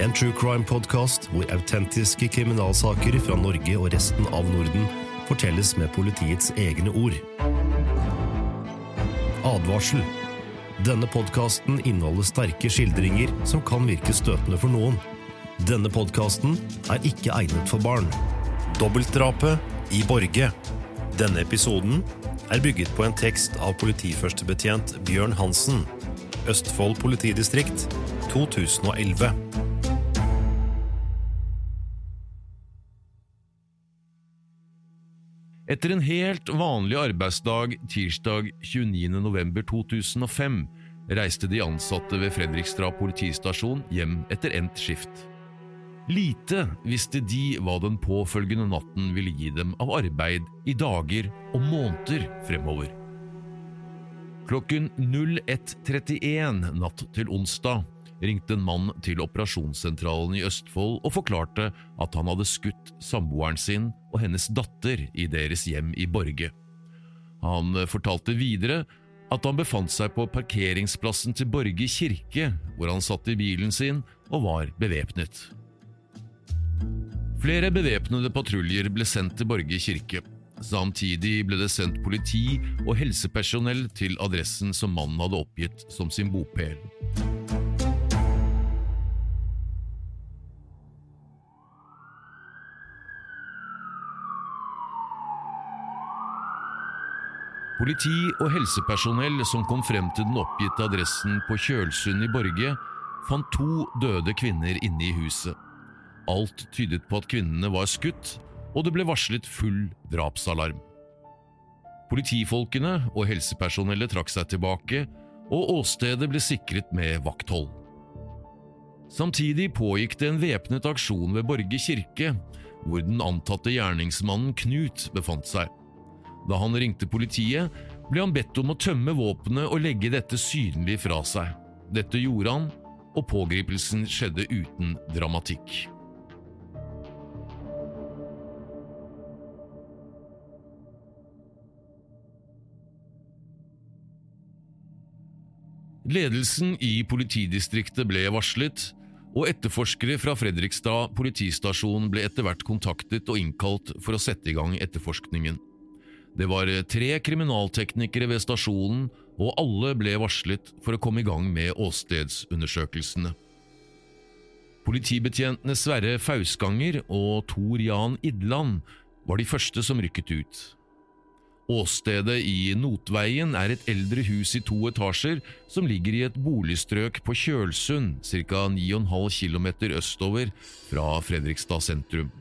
En true crime-podkast hvor autentiske kriminalsaker fra Norge og resten av Norden fortelles med politiets egne ord. Advarsel. Denne podkasten inneholder sterke skildringer som kan virke støtende for noen. Denne podkasten er ikke egnet for barn. Dobbeltdrapet i Borge. Denne episoden er bygget på en tekst av politiførstebetjent Bjørn Hansen. Østfold politidistrikt 2011. Etter en helt vanlig arbeidsdag tirsdag 29.11.2005 reiste de ansatte ved Fredrikstad politistasjon hjem etter endt skift. Lite visste de hva den påfølgende natten ville gi dem av arbeid i dager og måneder fremover. Klokken 01.31 natt til onsdag ringte en mann til operasjonssentralen i Østfold og forklarte at han hadde skutt samboeren sin og hennes datter i deres hjem i Borge. Han fortalte videre at han befant seg på parkeringsplassen til Borge kirke, hvor han satt i bilen sin og var bevæpnet. Flere bevæpnede patruljer ble sendt til Borge kirke. Samtidig ble det sendt politi og helsepersonell til adressen som mannen hadde oppgitt som sin bopel. Politi og helsepersonell som kom frem til den oppgitte adressen på Kjølsund i Borge, fant to døde kvinner inne i huset. Alt tydet på at kvinnene var skutt, og det ble varslet full drapsalarm. Politifolkene og helsepersonellet trakk seg tilbake, og åstedet ble sikret med vakthold. Samtidig pågikk det en væpnet aksjon ved Borge kirke, hvor den antatte gjerningsmannen Knut befant seg. Da han ringte politiet, ble han bedt om å tømme våpenet og legge dette synlig fra seg. Dette gjorde han, og pågripelsen skjedde uten dramatikk. Ledelsen i politidistriktet ble varslet, og etterforskere fra Fredrikstad politistasjon ble etter hvert kontaktet og innkalt for å sette i gang etterforskningen. Det var tre kriminalteknikere ved stasjonen, og alle ble varslet for å komme i gang med åstedsundersøkelsene. Politibetjentene Sverre Fausganger og Tor Jan Idland var de første som rykket ut. Åstedet i Notveien er et eldre hus i to etasjer som ligger i et boligstrøk på Kjølsund, ca. 9,5 km østover fra Fredrikstad sentrum.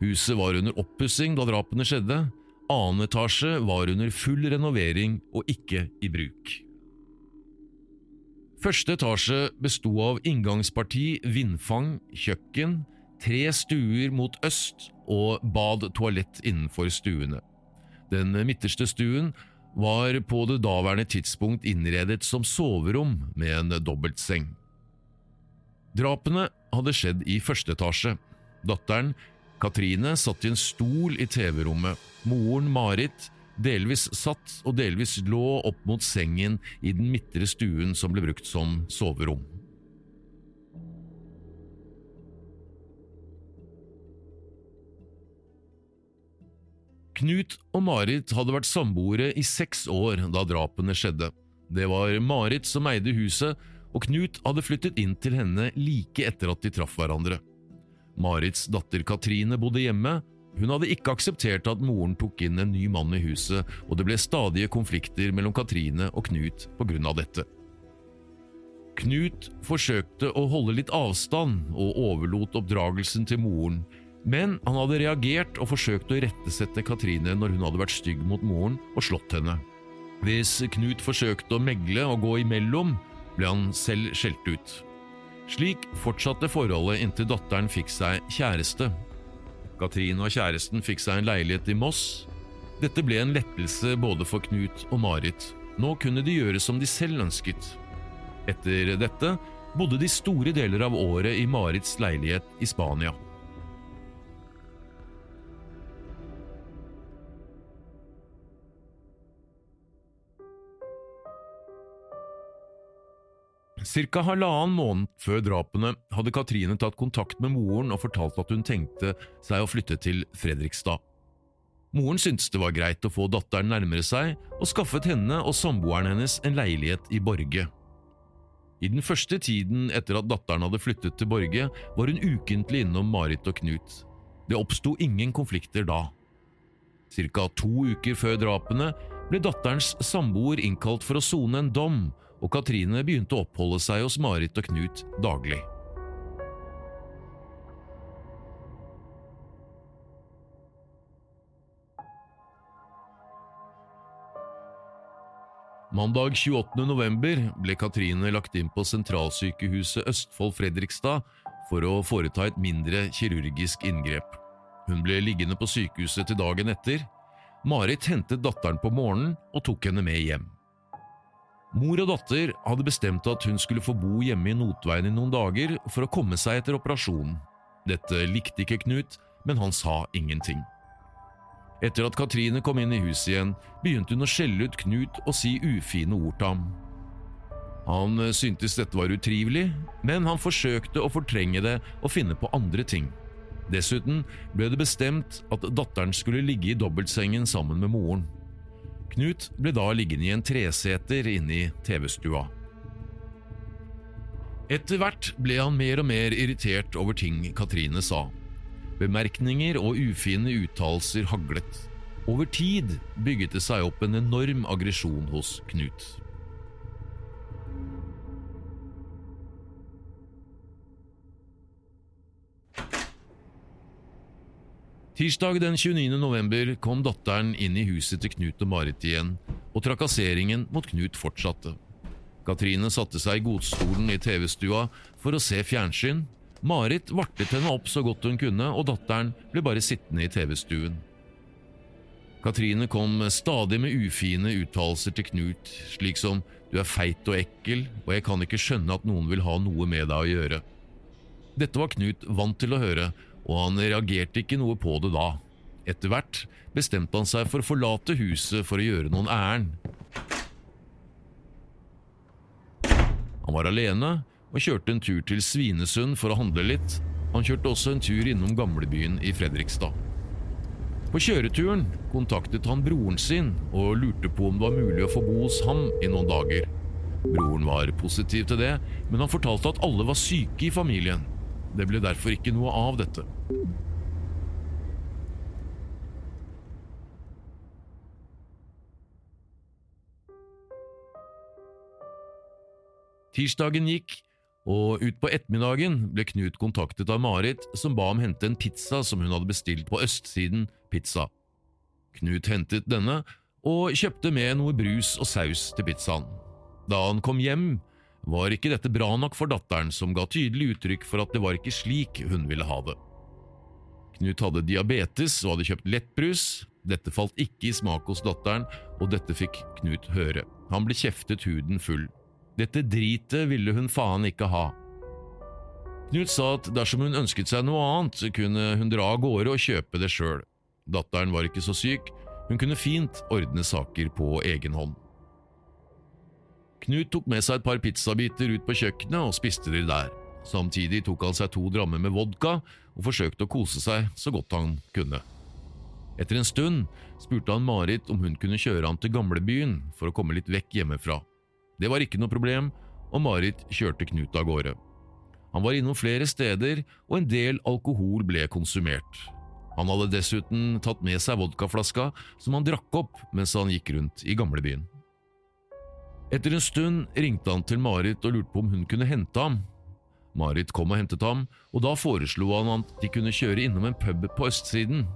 Huset var under oppussing da drapene skjedde. Annen etasje var under full renovering og ikke i bruk. Første etasje besto av inngangsparti, vindfang, kjøkken, tre stuer mot øst og bad-toalett innenfor stuene. Den midterste stuen var på det daværende tidspunkt innredet som soverom med en dobbeltseng. Drapene hadde skjedd i første etasje. Datteren, Katrine, satt i en stol i TV-rommet. Moren, Marit, delvis satt og delvis lå opp mot sengen i den midtre stuen som ble brukt som soverom. Knut og Marit hadde vært samboere i seks år da drapene skjedde. Det var Marit som eide huset, og Knut hadde flyttet inn til henne like etter at de traff hverandre. Marits datter Katrine bodde hjemme. Hun hadde ikke akseptert at moren tok inn en ny mann i huset, og det ble stadige konflikter mellom Katrine og Knut på grunn av dette. Knut forsøkte å holde litt avstand og overlot oppdragelsen til moren, men han hadde reagert og forsøkt å rettesette Katrine når hun hadde vært stygg mot moren og slått henne. Hvis Knut forsøkte å megle og gå imellom, ble han selv skjelt ut. Slik fortsatte forholdet inntil datteren fikk seg kjæreste. Katrine og kjæresten fikk seg en leilighet i Moss. Dette ble en lettelse både for Knut og Marit. Nå kunne de gjøre som de selv ønsket. Etter dette bodde de store deler av året i Marits leilighet i Spania. Cirka halvannen måned før drapene hadde Katrine tatt kontakt med moren og fortalt at hun tenkte seg å flytte til Fredrikstad. Moren syntes det var greit å få datteren nærmere seg, og skaffet henne og samboeren hennes en leilighet i Borge. I den første tiden etter at datteren hadde flyttet til Borge, var hun ukentlig innom Marit og Knut. Det oppsto ingen konflikter da. Cirka to uker før drapene ble datterens samboer innkalt for å sone en dom, og Katrine begynte å oppholde seg hos Marit og Knut daglig. Mandag 28. november ble Katrine lagt inn på sentralsykehuset Østfold Fredrikstad for å foreta et mindre kirurgisk inngrep. Hun ble liggende på sykehuset til dagen etter. Marit hentet datteren på morgenen og tok henne med hjem. Mor og datter hadde bestemt at hun skulle få bo hjemme i Notveien i noen dager for å komme seg etter operasjonen. Dette likte ikke Knut, men han sa ingenting. Etter at Katrine kom inn i huset igjen, begynte hun å skjelle ut Knut og si ufine ord til ham. Han syntes dette var utrivelig, men han forsøkte å fortrenge det og finne på andre ting. Dessuten ble det bestemt at datteren skulle ligge i dobbeltsengen sammen med moren. Knut ble da liggende i en treseter inne i TV-stua. Etter hvert ble han mer og mer irritert over ting Katrine sa. Bemerkninger og ufine uttalelser haglet. Over tid bygget det seg opp en enorm aggresjon hos Knut. Tirsdag den 29. november kom datteren inn i huset til Knut og Marit igjen, og trakasseringen mot Knut fortsatte. Katrine satte seg i godstolen i TV-stua for å se fjernsyn. Marit vartet henne opp så godt hun kunne, og datteren ble bare sittende i TV-stuen. Katrine kom stadig med ufine uttalelser til Knut, slik som du er feit og ekkel, og jeg kan ikke skjønne at noen vil ha noe med deg å gjøre. Dette var Knut vant til å høre, og han reagerte ikke noe på det da. Etter hvert bestemte han seg for å forlate huset for å gjøre noen ærend. Han var alene og kjørte en tur til Svinesund for å handle litt. Han kjørte også en tur innom gamlebyen i Fredrikstad. På kjøreturen kontaktet han broren sin og lurte på om det var mulig å få bo hos ham i noen dager. Broren var positiv til det, men han fortalte at alle var syke i familien. Det ble derfor ikke noe av dette. Tirsdagen gikk, og utpå ettermiddagen ble Knut kontaktet av Marit, som ba om hente en pizza som hun hadde bestilt på Østsiden Pizza. Knut hentet denne, og kjøpte med noe brus og saus til pizzaen. Da han kom hjem, var ikke dette bra nok for datteren, som ga tydelig uttrykk for at det var ikke slik hun ville ha det. Knut hadde diabetes og hadde kjøpt lettbrus. Dette falt ikke i smak hos datteren, og dette fikk Knut høre. Han ble kjeftet huden full. Dette dritet ville hun faen ikke ha. Knut sa at dersom hun ønsket seg noe annet, kunne hun dra av gårde og kjøpe det sjøl. Datteren var ikke så syk, hun kunne fint ordne saker på egen hånd. Knut tok med seg et par pizzabiter ut på kjøkkenet og spiste de der. Samtidig tok han seg to drammer med vodka og forsøkte å kose seg så godt han kunne. Etter en stund spurte han Marit om hun kunne kjøre han til gamlebyen for å komme litt vekk hjemmefra. Det var ikke noe problem, og Marit kjørte Knut av gårde. Han var innom flere steder, og en del alkohol ble konsumert. Han hadde dessuten tatt med seg vodkaflaska som han drakk opp mens han gikk rundt i gamlebyen. Etter en stund ringte han til Marit og lurte på om hun kunne hente ham. Marit kom og hentet ham, og da foreslo han at de kunne kjøre innom en pub på østsiden.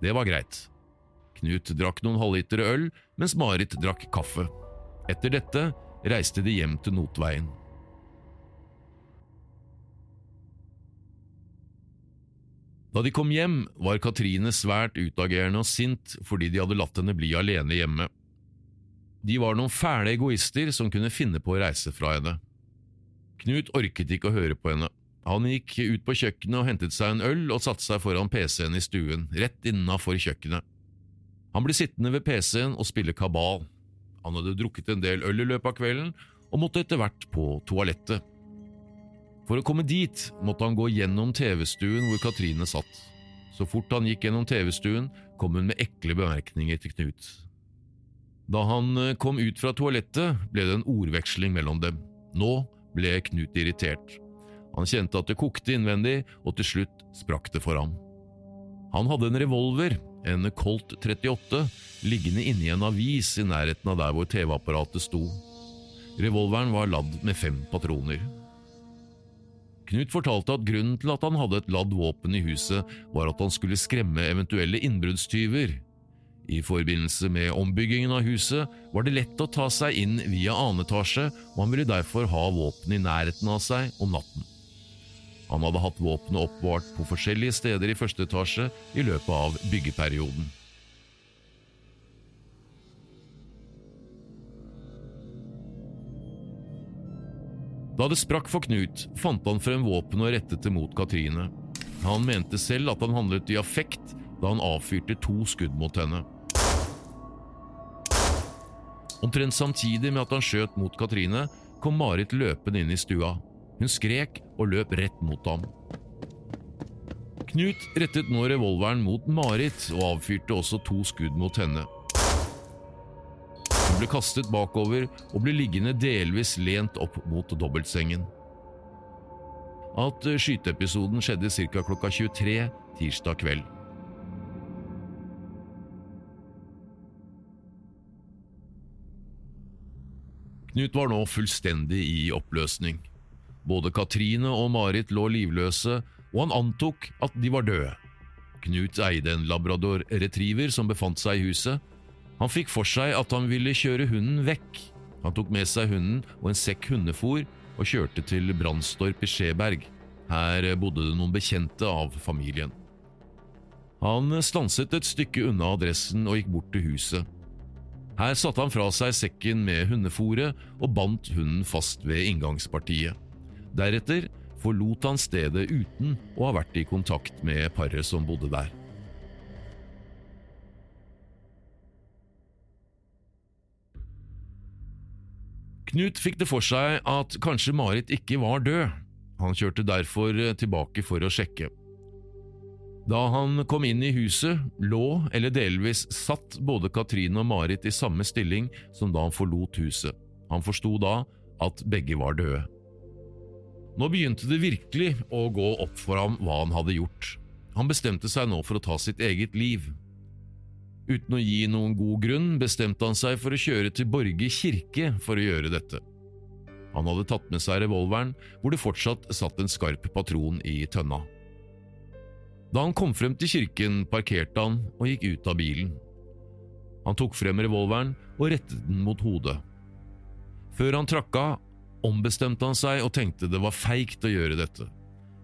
Det var greit. Knut drakk noen halvlitere øl, mens Marit drakk kaffe. Etter dette reiste de hjem til Notveien. Da de kom hjem, var Katrine svært utagerende og sint fordi de hadde latt henne bli alene hjemme. De var noen fæle egoister som kunne finne på å reise fra henne. Knut orket ikke å høre på henne. Han gikk ut på kjøkkenet og hentet seg en øl og satte seg foran PC-en i stuen, rett innafor kjøkkenet. Han ble sittende ved PC-en og spille kabal. Han hadde drukket en del øl i løpet av kvelden og måtte etter hvert på toalettet. For å komme dit måtte han gå gjennom TV-stuen hvor Katrine satt. Så fort han gikk gjennom TV-stuen, kom hun med ekle bemerkninger til Knut. Da han eh, kom ut fra toalettet, ble det en ordveksling mellom dem. Nå ble Knut irritert. Han kjente at det kokte innvendig, og til slutt sprakk det for ham. Han hadde en revolver, en Colt 38, liggende inni en avis i nærheten av der hvor TV-apparatet sto. Revolveren var ladd med fem patroner. Knut fortalte at grunnen til at han hadde et ladd våpen i huset, var at han skulle skremme eventuelle innbruddstyver. I forbindelse med ombyggingen av huset var det lett å ta seg inn via annen etasje, og han ville derfor ha våpen i nærheten av seg om natten. Han hadde hatt våpenet oppbevart på forskjellige steder i første etasje i løpet av byggeperioden. Da det sprakk for Knut, fant han frem våpenet og rettet det mot Katrine. Han mente selv at han handlet i affekt da han avfyrte to skudd mot henne. Omtrent samtidig med at han skjøt mot Katrine, kom Marit løpende inn i stua. Hun skrek og løp rett mot ham. Knut rettet nå revolveren mot Marit og avfyrte også to skudd mot henne. Hun ble kastet bakover og ble liggende delvis lent opp mot dobbeltsengen. At skyteepisoden skjedde ca. klokka 23 tirsdag kveld. Knut var nå fullstendig i oppløsning. Både Katrine og Marit lå livløse, og han antok at de var døde. Knut eide en labrador retriever som befant seg i huset. Han fikk for seg at han ville kjøre hunden vekk. Han tok med seg hunden og en sekk hundefôr og kjørte til Brandstorp i Skjeberg. Her bodde det noen bekjente av familien. Han stanset et stykke unna adressen og gikk bort til huset. Her satte han fra seg sekken med hundefòret og bandt hunden fast ved inngangspartiet. Deretter forlot han stedet uten å ha vært i kontakt med paret som bodde der. Knut fikk det for seg at kanskje Marit ikke var død. Han kjørte derfor tilbake for å sjekke. Da han kom inn i huset, lå eller delvis satt både Katrine og Marit i samme stilling som da han forlot huset. Han forsto da at begge var døde. Nå begynte det virkelig å gå opp for ham hva han hadde gjort. Han bestemte seg nå for å ta sitt eget liv. Uten å gi noen god grunn bestemte han seg for å kjøre til Borge kirke for å gjøre dette. Han hadde tatt med seg revolveren, hvor det fortsatt satt en skarp patron i tønna. Da han kom frem til kirken, parkerte han og gikk ut av bilen. Han tok frem revolveren og rettet den mot hodet. Før han trakk av, ombestemte han seg og tenkte det var feigt å gjøre dette.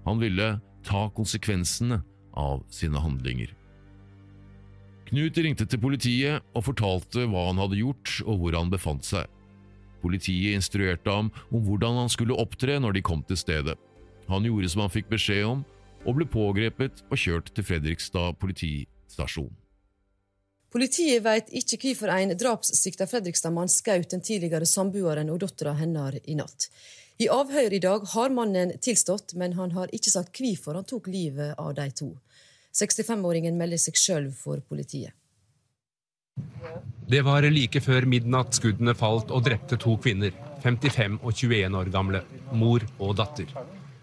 Han ville ta konsekvensene av sine handlinger. Knut ringte til politiet og fortalte hva han hadde gjort og hvor han befant seg. Politiet instruerte ham om hvordan han skulle opptre når de kom til stedet. Han gjorde som han fikk beskjed om, og ble pågrepet og kjørt til Fredrikstad politistasjon. Politiet vet ikke hvorfor en drapssikta Fredrikstad-mann skjøt den tidligere samboeren og dattera hennes i natt. I avhør i dag har mannen tilstått, men han har ikke sagt hvorfor han tok livet av de to. 65-åringen melder seg sjøl for politiet. Det var like før midnatt skuddene falt og drepte to kvinner, 55 og 21 år gamle, mor og datter.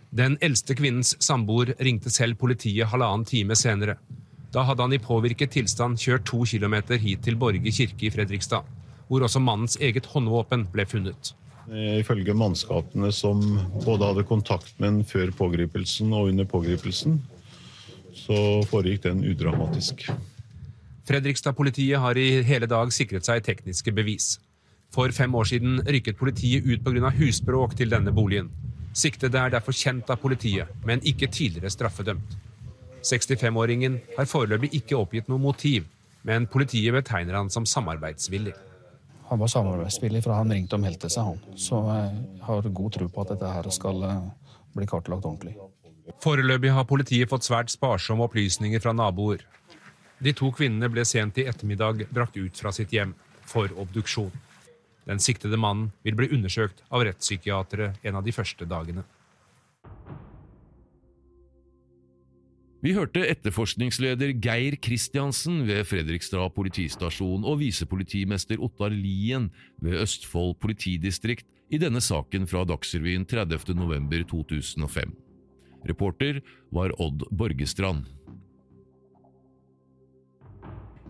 Den eldste kvinnens samboer ringte selv politiet halvannen time senere. Da hadde han i påvirket tilstand kjørt to kilometer hit til Borge kirke i Fredrikstad, hvor også mannens eget håndvåpen ble funnet. Ifølge mannskapene som både hadde kontakt med ham før pågripelsen og under pågripelsen, så foregikk den udramatisk. Fredrikstad-politiet har i hele dag sikret seg tekniske bevis. For fem år siden rykket politiet ut pga. husbråk til denne boligen. Siktede er derfor kjent av politiet, men ikke tidligere straffedømt. 65-åringen har foreløpig ikke oppgitt noe motiv, men politiet betegner han som samarbeidsvillig. Han var samarbeidsvillig, for han ringte om meldte seg, han. Så jeg har god tro på at dette her skal eh, bli kartlagt ordentlig. Foreløpig har politiet fått svært sparsomme opplysninger fra naboer. De to kvinnene ble sent i ettermiddag brakt ut fra sitt hjem for obduksjon. Den siktede mannen vil bli undersøkt av rettspsykiatere en av de første dagene. Vi hørte etterforskningsleder Geir Kristiansen ved Fredrikstad politistasjon og visepolitimester Ottar Lien ved Østfold politidistrikt i denne saken fra Dagsrevyen 30.11.2005. Reporter var Odd Borgestrand.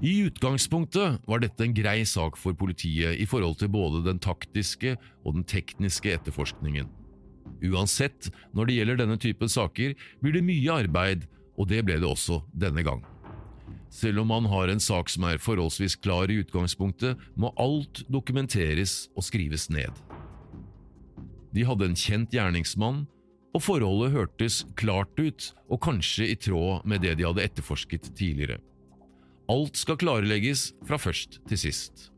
I utgangspunktet var dette en grei sak for politiet i forhold til både den taktiske og den tekniske etterforskningen. Uansett, når det gjelder denne typen saker, blir det mye arbeid og det ble det også denne gang. Selv om man har en sak som er forholdsvis klar i utgangspunktet, må alt dokumenteres og skrives ned. De hadde en kjent gjerningsmann, og forholdet hørtes klart ut og kanskje i tråd med det de hadde etterforsket tidligere. Alt skal klarlegges fra først til sist.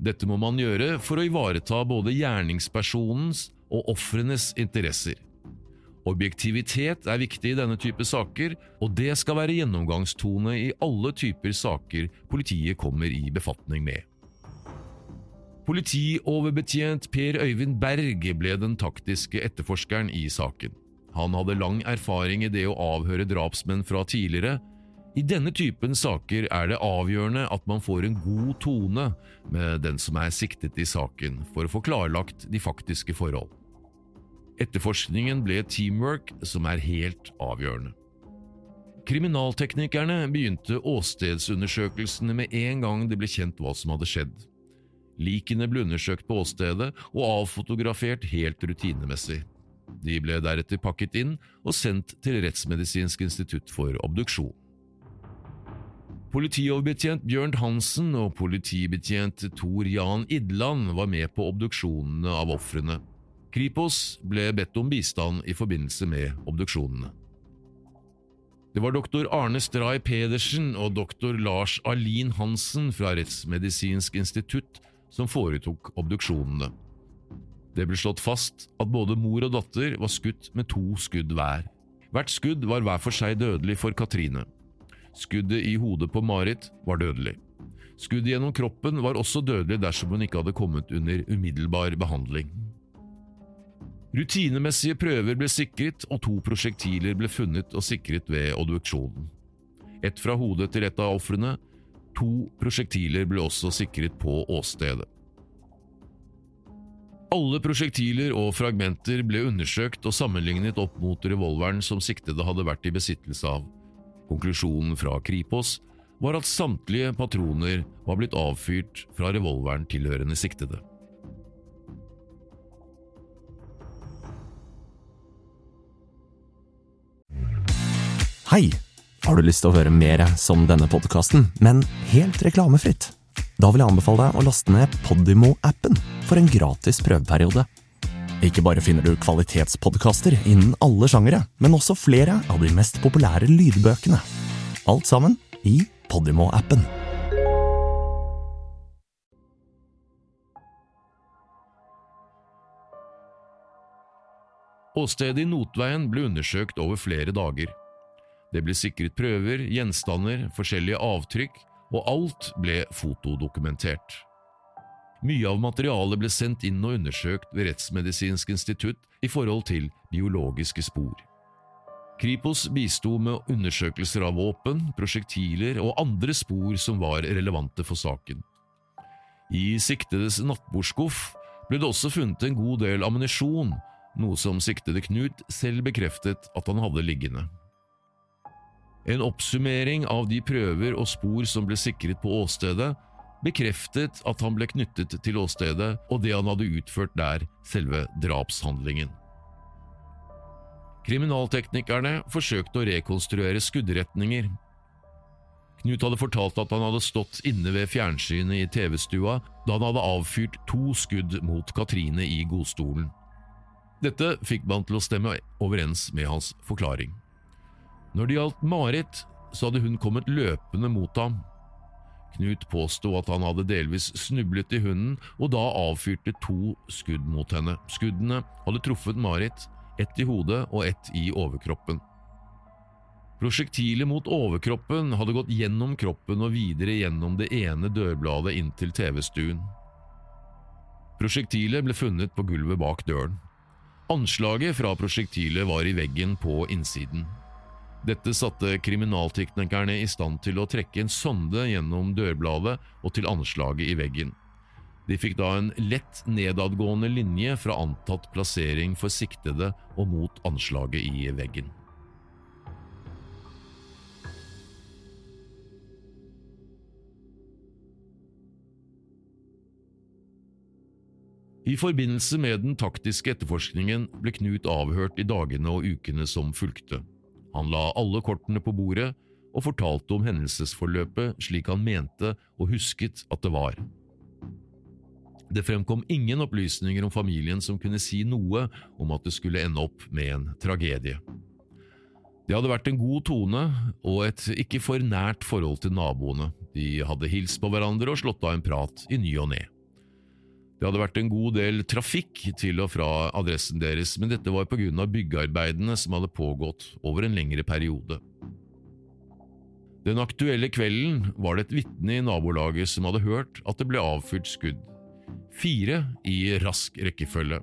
Dette må man gjøre for å ivareta både gjerningspersonens og ofrenes interesser. Objektivitet er viktig i denne type saker, og det skal være gjennomgangstone i alle typer saker politiet kommer i befatning med. Politioverbetjent Per Øyvind Berg ble den taktiske etterforskeren i saken. Han hadde lang erfaring i det å avhøre drapsmenn fra tidligere. I denne typen saker er det avgjørende at man får en god tone med den som er siktet i saken, for å få klarlagt de faktiske forhold. Etterforskningen ble teamwork som er helt avgjørende. Kriminalteknikerne begynte åstedsundersøkelsene med en gang det ble kjent hva som hadde skjedd. Likene ble undersøkt på åstedet og avfotografert helt rutinemessig. De ble deretter pakket inn og sendt til Rettsmedisinsk institutt for obduksjon. Politioverbetjent Bjørn Hansen og politibetjent Tor Jan Idland var med på obduksjonene av ofrene. Kripos ble bedt om bistand i forbindelse med obduksjonene. Det var doktor Arne Stray Pedersen og doktor Lars Alin Hansen fra Rettsmedisinsk institutt som foretok obduksjonene. Det ble slått fast at både mor og datter var skutt med to skudd hver. Hvert skudd var hver for seg dødelig for Katrine. Skuddet i hodet på Marit var dødelig. Skuddet gjennom kroppen var også dødelig dersom hun ikke hadde kommet under umiddelbar behandling. Rutinemessige prøver ble sikret, og to prosjektiler ble funnet og sikret ved obduksjonen. Ett fra hodet til et av ofrene. To prosjektiler ble også sikret på åstedet. Alle prosjektiler og fragmenter ble undersøkt og sammenlignet opp mot revolveren som siktede hadde vært i besittelse av. Konklusjonen fra Kripos var at samtlige patroner var blitt avfyrt fra revolveren tilhørende siktede. Hei! Har du lyst til å høre mer som denne podkasten, men helt reklamefritt? Da vil jeg anbefale deg å laste ned Podimo-appen for en gratis prøveperiode. Ikke bare finner du kvalitetspodkaster innen alle sjangere, men også flere av de mest populære lydbøkene. Alt sammen i Podimo-appen. Åstedet i Notveien ble undersøkt over flere dager. Det ble sikret prøver, gjenstander, forskjellige avtrykk, og alt ble fotodokumentert. Mye av materialet ble sendt inn og undersøkt ved Rettsmedisinsk institutt i forhold til biologiske spor. Kripos bisto med undersøkelser av våpen, prosjektiler og andre spor som var relevante for saken. I siktedes nattbordskuff ble det også funnet en god del ammunisjon, noe som siktede Knut selv bekreftet at han hadde liggende. En oppsummering av de prøver og spor som ble sikret på åstedet, bekreftet at han ble knyttet til åstedet og det han hadde utført der, selve drapshandlingen. Kriminalteknikerne forsøkte å rekonstruere skuddretninger. Knut hadde fortalt at han hadde stått inne ved fjernsynet i TV-stua da han hadde avfyrt to skudd mot Katrine i godstolen. Dette fikk man til å stemme overens med hans forklaring. Når det gjaldt Marit, så hadde hun kommet løpende mot ham. Knut påsto at han hadde delvis snublet i hunden og da avfyrte to skudd mot henne. Skuddene hadde truffet Marit, ett i hodet og ett i overkroppen. Prosjektilet mot overkroppen hadde gått gjennom kroppen og videre gjennom det ene dørbladet inn til TV-stuen. Prosjektilet ble funnet på gulvet bak døren. Anslaget fra prosjektilet var i veggen på innsiden. Dette satte kriminalteknikerne i stand til å trekke en sonde gjennom dørbladet og til anslaget i veggen. De fikk da en lett nedadgående linje fra antatt plassering for siktede og mot anslaget i veggen. I forbindelse med den taktiske etterforskningen ble Knut avhørt i dagene og ukene som fulgte. Han la alle kortene på bordet og fortalte om hendelsesforløpet slik han mente og husket at det var. Det fremkom ingen opplysninger om familien som kunne si noe om at det skulle ende opp med en tragedie. Det hadde vært en god tone og et ikke for nært forhold til naboene. De hadde hilst på hverandre og slått av en prat i ny og ne. Det hadde vært en god del trafikk til og fra adressen deres, men dette var av byggearbeidene som hadde pågått over en lengre periode. Den aktuelle kvelden var det et vitne i nabolaget som hadde hørt at det ble avfyrt skudd. Fire i rask rekkefølge.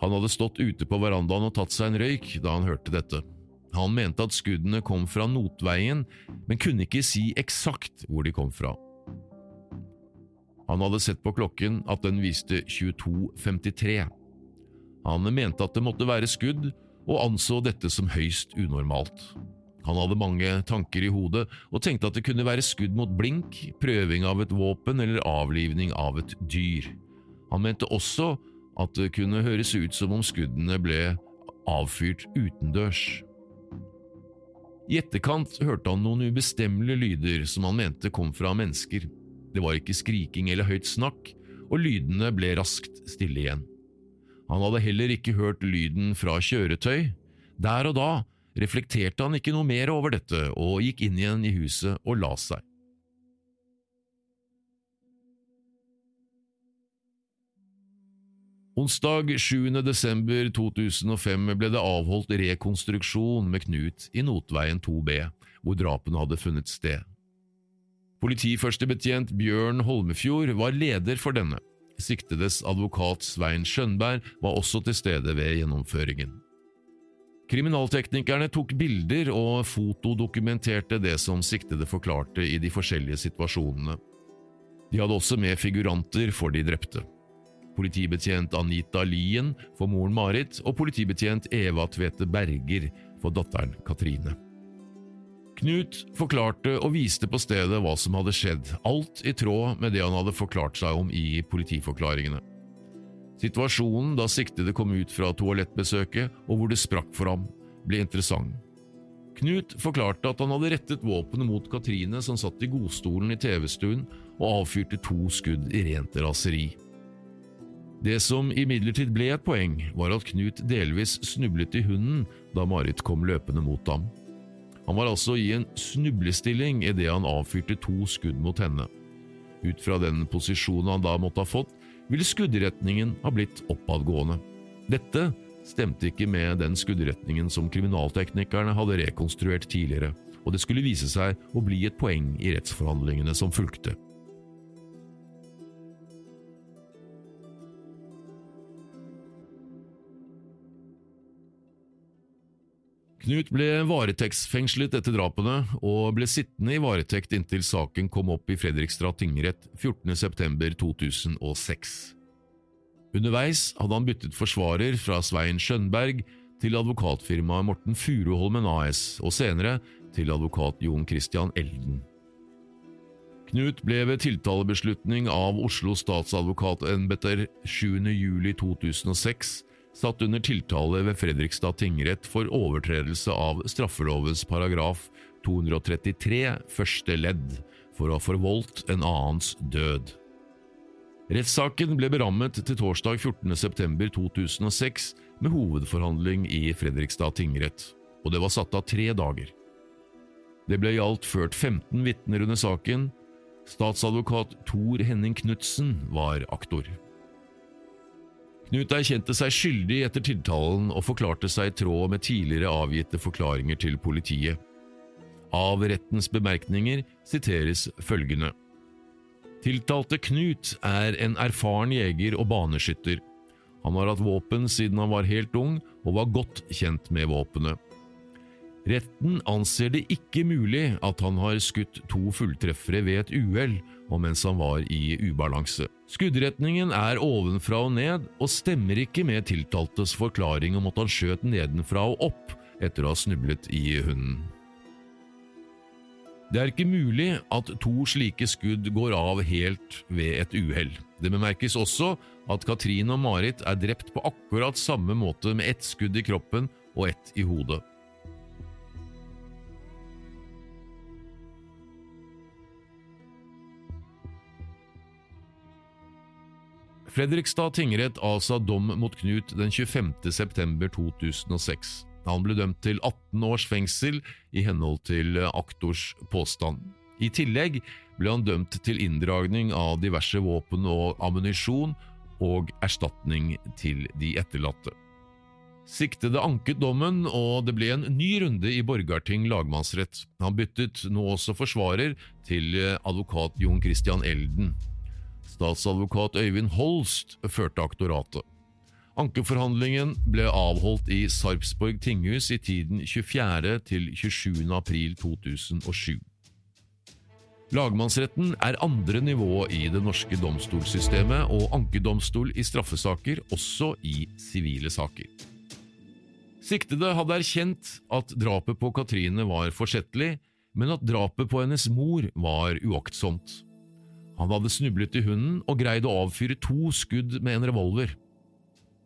Han hadde stått ute på verandaen og tatt seg en røyk da han hørte dette. Han mente at skuddene kom fra Notveien, men kunne ikke si eksakt hvor de kom fra. Han hadde sett på klokken at den viste 22.53. Han mente at det måtte være skudd, og anså dette som høyst unormalt. Han hadde mange tanker i hodet og tenkte at det kunne være skudd mot blink, prøving av et våpen eller avlivning av et dyr. Han mente også at det kunne høres ut som om skuddene ble avfyrt utendørs. I etterkant hørte han noen ubestemmelige lyder som han mente kom fra mennesker. Det var ikke skriking eller høyt snakk, og lydene ble raskt stille igjen. Han hadde heller ikke hørt lyden fra kjøretøy. Der og da reflekterte han ikke noe mer over dette og gikk inn igjen i huset og la seg. Onsdag 7. desember 2005 ble det avholdt rekonstruksjon med Knut i Notveien 2B, hvor drapene hadde funnet sted. Politiførstebetjent Bjørn Holmefjord var leder for denne. Siktedes advokat Svein Skjønberg var også til stede ved gjennomføringen. Kriminalteknikerne tok bilder og fotodokumenterte det som siktede forklarte i de forskjellige situasjonene. De hadde også med figuranter for de drepte politibetjent Anita Lien for moren Marit og politibetjent Eva Tvete Berger for datteren Katrine. Knut forklarte og viste på stedet hva som hadde skjedd, alt i tråd med det han hadde forklart seg om i politiforklaringene. Situasjonen da siktede kom ut fra toalettbesøket og hvor det sprakk for ham, ble interessant. Knut forklarte at han hadde rettet våpenet mot Katrine som satt i godstolen i TV-stuen og avfyrte to skudd i rent raseri. Det som imidlertid ble et poeng, var at Knut delvis snublet i hunden da Marit kom løpende mot ham. Han var altså i en snublestilling idet han avfyrte to skudd mot henne. Ut fra den posisjonen han da måtte ha fått, ville skuddretningen ha blitt oppadgående. Dette stemte ikke med den skuddretningen som kriminalteknikerne hadde rekonstruert tidligere, og det skulle vise seg å bli et poeng i rettsforhandlingene som fulgte. Knut ble varetektsfengslet etter drapene, og ble sittende i varetekt inntil saken kom opp i Fredrikstad tingrett 14.9.2006. Underveis hadde han byttet forsvarer fra Svein Skjønberg til advokatfirmaet Morten Furuholmen AS, og senere til advokat Jon Christian Elden. Knut ble ved tiltalebeslutning av Oslo statsadvokatembeter 7.juli.2006 satt under tiltale ved Fredrikstad tingrett for overtredelse av straffelovens paragraf 233 første ledd for å ha forvoldt en annens død. Rettssaken ble berammet til torsdag 14.9.2006 med hovedforhandling i Fredrikstad tingrett. og det var satt av tre dager. Det ble i alt ført 15 vitner under saken. Statsadvokat Tor Henning Knutsen var aktor. Knut erkjente seg skyldig etter tiltalen og forklarte seg i tråd med tidligere avgitte forklaringer til politiet. Av rettens bemerkninger siteres følgende. Tiltalte Knut er en erfaren jeger og baneskytter. Han har hatt våpen siden han var helt ung, og var godt kjent med våpenet. Retten anser det ikke mulig at han har skutt to fulltreffere ved et uhell og mens han var i ubalanse. Skuddretningen er ovenfra og ned, og stemmer ikke med tiltaltes forklaring om at han skjøt nedenfra og opp etter å ha snublet i hunden. Det er ikke mulig at to slike skudd går av helt ved et uhell. Det bemerkes også at Katrine og Marit er drept på akkurat samme måte med ett skudd i kroppen og ett i hodet. Fredrikstad tingrett avsa dom mot Knut den 25. september 2006. Han ble dømt til 18 års fengsel i henhold til aktors påstand. I tillegg ble han dømt til inndragning av diverse våpen og ammunisjon og erstatning til de etterlatte. Siktede anket dommen, og det ble en ny runde i Borgarting lagmannsrett. Han byttet nå også forsvarer til advokat Jon Christian Elden. Statsadvokat Øyvind Holst førte aktoratet. Ankeforhandlingen ble avholdt i Sarpsborg tinghus i tiden 24. til 27. april 2007. Lagmannsretten er andre nivå i det norske domstolssystemet og ankedomstol i straffesaker, også i sivile saker. Siktede hadde erkjent at drapet på Katrine var forsettlig, men at drapet på hennes mor var uaktsomt. Han hadde snublet i hunden og greid å avfyre to skudd med en revolver.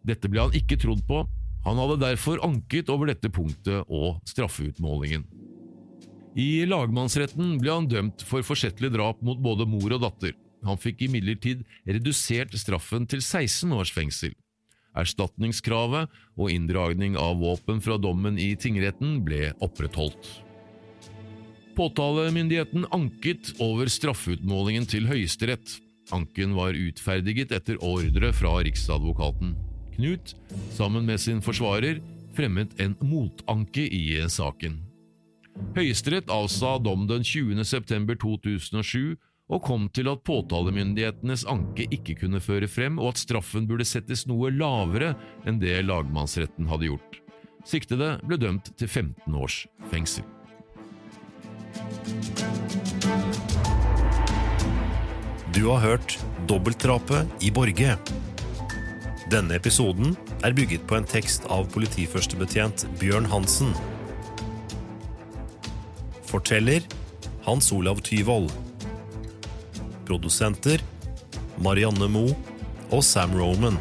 Dette ble han ikke trodd på, han hadde derfor anket over dette punktet og straffeutmålingen. I lagmannsretten ble han dømt for forsettlig drap mot både mor og datter. Han fikk imidlertid redusert straffen til 16 års fengsel. Erstatningskravet og inndragning av våpen fra dommen i tingretten ble opprettholdt. Påtalemyndigheten anket over straffeutmålingen til Høyesterett. Anken var utferdiget etter ordre fra Riksadvokaten. Knut, sammen med sin forsvarer, fremmet en motanke i saken. Høyesterett avsa dom den 20. september 2007 og kom til at påtalemyndighetenes anke ikke kunne føre frem, og at straffen burde settes noe lavere enn det lagmannsretten hadde gjort. Siktede ble dømt til 15 års fengsel. Du har hørt Dobbeltdrapet i Borge. Denne episoden er bygget på en tekst av politiførstebetjent Bjørn Hansen. Forteller Hans Olav Tyvold. Produsenter Marianne Moe og Sam Roman.